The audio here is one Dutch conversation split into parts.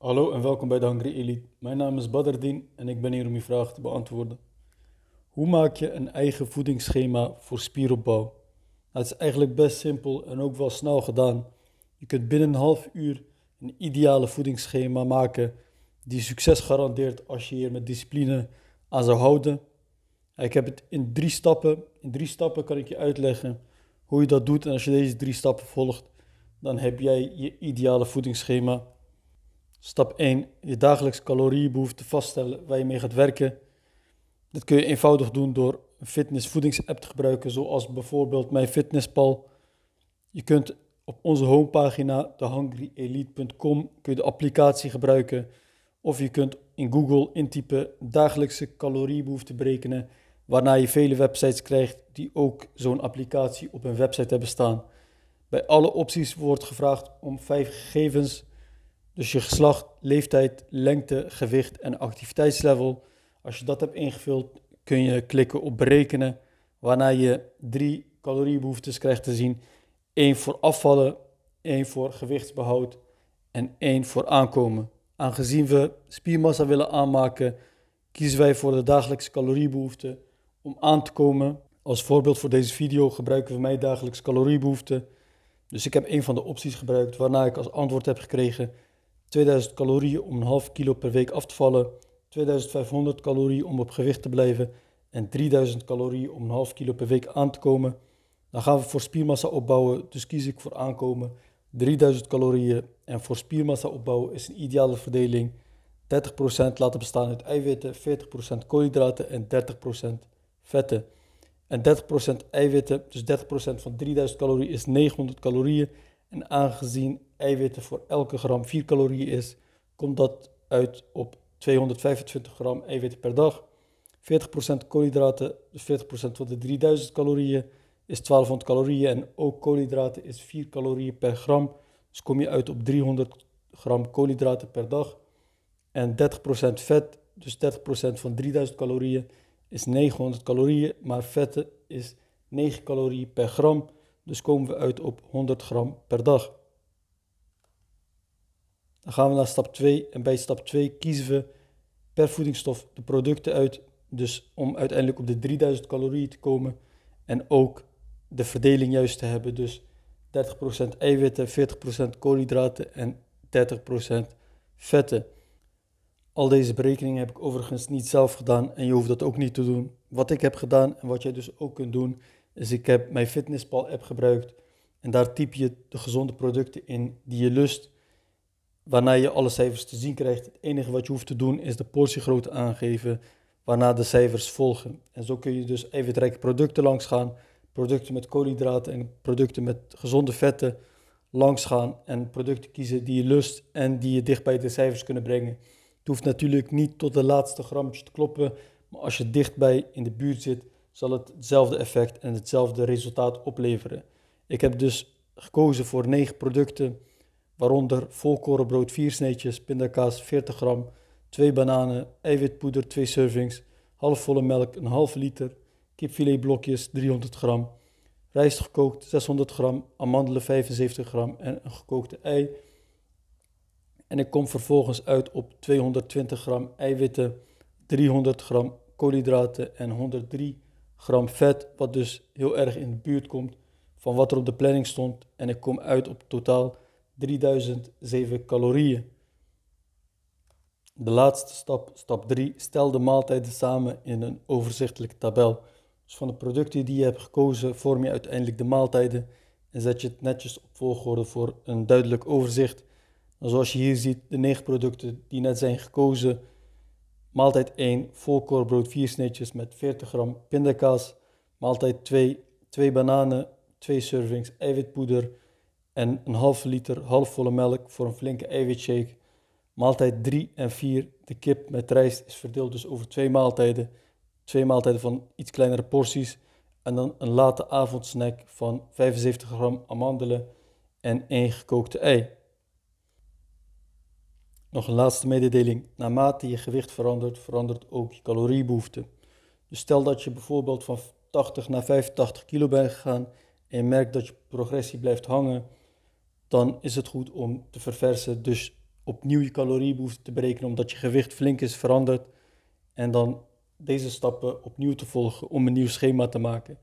Hallo en welkom bij de Hungry Elite. Mijn naam is Badardin en ik ben hier om uw vraag te beantwoorden. Hoe maak je een eigen voedingsschema voor spieropbouw? Nou, het is eigenlijk best simpel en ook wel snel gedaan. Je kunt binnen een half uur een ideale voedingsschema maken die succes garandeert als je hier met discipline aan zou houden. Ik heb het in drie stappen. In drie stappen kan ik je uitleggen hoe je dat doet. En als je deze drie stappen volgt, dan heb jij je ideale voedingsschema. Stap 1. Je dagelijks caloriebehoefte vaststellen waar je mee gaat werken. Dit kun je eenvoudig doen door een fitness-voedingsapp te gebruiken, zoals bijvoorbeeld MyFitnessPal. Je kunt op onze homepagina, thehungryelite.com, de applicatie gebruiken. Of je kunt in Google intypen dagelijkse caloriebehoefte berekenen, waarna je vele websites krijgt die ook zo'n applicatie op hun website hebben staan. Bij alle opties wordt gevraagd om vijf gegevens, dus je geslacht, leeftijd, lengte, gewicht en activiteitslevel. Als je dat hebt ingevuld, kun je klikken op berekenen, waarna je drie caloriebehoeftes krijgt te zien. één voor afvallen, één voor gewichtsbehoud en één voor aankomen. Aangezien we spiermassa willen aanmaken, kiezen wij voor de dagelijkse caloriebehoefte om aan te komen. Als voorbeeld voor deze video gebruiken we mijn dagelijkse caloriebehoefte. Dus ik heb een van de opties gebruikt waarna ik als antwoord heb gekregen 2000 calorieën om een half kilo per week af te vallen, 2500 calorieën om op gewicht te blijven en 3000 calorieën om een half kilo per week aan te komen. Dan gaan we voor spiermassa opbouwen, dus kies ik voor aankomen 3000 calorieën. En voor spiermassa opbouwen is een ideale verdeling 30% laten bestaan uit eiwitten, 40% koolhydraten en 30% vetten. En 30% eiwitten, dus 30% van 3000 calorieën is 900 calorieën. En aangezien eiwitten voor elke gram 4 calorieën is, komt dat uit op 225 gram eiwitten per dag. 40% koolhydraten, dus 40% van de 3000 calorieën is 1200 calorieën. En ook koolhydraten is 4 calorieën per gram. Dus kom je uit op 300 gram koolhydraten per dag. En 30% vet, dus 30% van 3000 calorieën is 900 calorieën, maar vetten is 9 calorieën per gram. Dus komen we uit op 100 gram per dag. Dan gaan we naar stap 2 en bij stap 2 kiezen we per voedingsstof de producten uit. Dus om uiteindelijk op de 3000 calorieën te komen en ook de verdeling juist te hebben. Dus 30% eiwitten, 40% koolhydraten en 30% vetten. Al deze berekeningen heb ik overigens niet zelf gedaan en je hoeft dat ook niet te doen. Wat ik heb gedaan en wat jij dus ook kunt doen, is ik heb mijn Fitnesspal app gebruikt en daar typ je de gezonde producten in die je lust, waarna je alle cijfers te zien krijgt. Het enige wat je hoeft te doen is de portiegrootte aangeven, waarna de cijfers volgen. En zo kun je dus eiwitrijke producten langs gaan, producten met koolhydraten en producten met gezonde vetten langs gaan en producten kiezen die je lust en die je dicht bij de cijfers kunnen brengen. Het hoeft natuurlijk niet tot de laatste grammetje te kloppen, maar als je dichtbij in de buurt zit, zal het hetzelfde effect en hetzelfde resultaat opleveren. Ik heb dus gekozen voor 9 producten, waaronder volkorenbrood 4 sneetjes, pindakaas 40 gram, 2 bananen, eiwitpoeder 2 servings, halfvolle melk een half liter, kipfiletblokjes 300 gram, rijst gekookt 600 gram, amandelen 75 gram en een gekookte ei. En ik kom vervolgens uit op 220 gram eiwitten, 300 gram koolhydraten en 103 gram vet, wat dus heel erg in de buurt komt van wat er op de planning stond. En ik kom uit op totaal 3007 calorieën. De laatste stap, stap 3, stel de maaltijden samen in een overzichtelijke tabel. Dus van de producten die je hebt gekozen, vorm je uiteindelijk de maaltijden en zet je het netjes op volgorde voor een duidelijk overzicht. Zoals je hier ziet, de 9 producten die net zijn gekozen. Maaltijd 1, volkorenbrood 4 sneetjes met 40 gram pindakaas. Maaltijd 2, 2 bananen, 2 servings eiwitpoeder en een halve liter halfvolle melk voor een flinke eiwitshake. Maaltijd 3 en 4, de kip met rijst is verdeeld dus over twee maaltijden. Twee maaltijden van iets kleinere porties. En dan een late avondsnack van 75 gram amandelen en één gekookte ei. Nog een laatste mededeling. Naarmate je gewicht verandert, verandert ook je caloriebehoefte. Dus stel dat je bijvoorbeeld van 80 naar 85 kilo bent gegaan en je merkt dat je progressie blijft hangen, dan is het goed om te verversen. Dus opnieuw je caloriebehoefte te berekenen omdat je gewicht flink is veranderd. En dan deze stappen opnieuw te volgen om een nieuw schema te maken.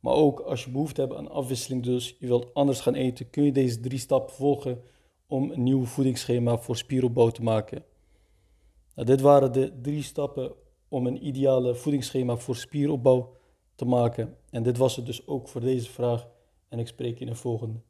Maar ook als je behoefte hebt aan afwisseling, dus je wilt anders gaan eten, kun je deze drie stappen volgen om een nieuw voedingsschema voor spieropbouw te maken. Nou, dit waren de drie stappen om een ideale voedingsschema voor spieropbouw te maken. En dit was het dus ook voor deze vraag. En ik spreek je in de volgende.